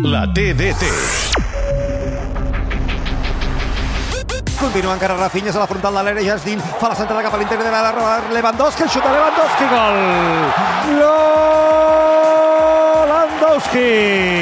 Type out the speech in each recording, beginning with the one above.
La TDT. Continua encara Rafinha a la frontal de l'àrea, Jasdin fa la centrada cap a l'interior de la Lewandowski, el xut de Lewandowski, gol! Lewandowski!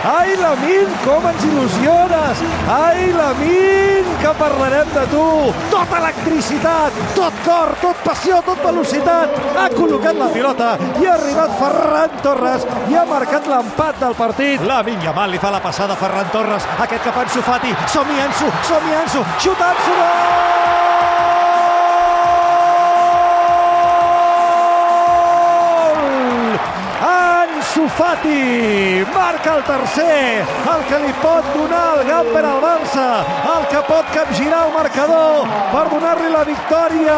Ai, Lamin, com ens il·lusiones! Ai, Lamin, que parlarem de tu! Tot electricitat, tot cor, tot passió, tot velocitat! Ha col·locat la pilota i ha arribat Ferran Torres i ha marcat l'empat del partit. Lamin Yamal li fa la passada a Ferran Torres, aquest cap a Ansu Fati. Som-hi, Ansu, som-hi, Ansu, xuta Ansu, gol! Ansu Fati marca el tercer, el que li pot donar el Gamper al Barça, el que pot capgirar el marcador per donar-li la victòria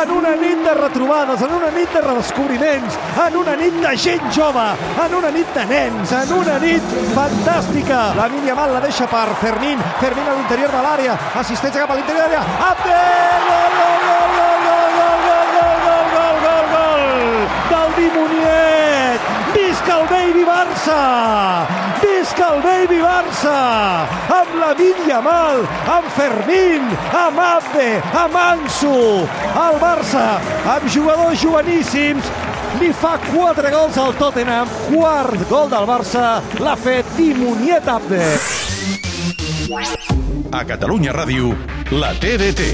en una nit de retrobades, en una nit de redescobriments, en una nit de gent jove, en una nit de nens, en una nit fantàstica. La Yamal la deixa per Fermín, Fermín a l'interior de l'àrea, assistència cap a l'interior de l'àrea, Abdel, Baby Barça! Visca el Baby Barça! Amb la Yamal, amb Fermín, amb Abde, amb Ansu. El Barça, amb jugadors joveníssims, li fa 4 gols al Tottenham. Quart gol del Barça l'ha fet Dimoniet Abde. A Catalunya Ràdio, la TDT.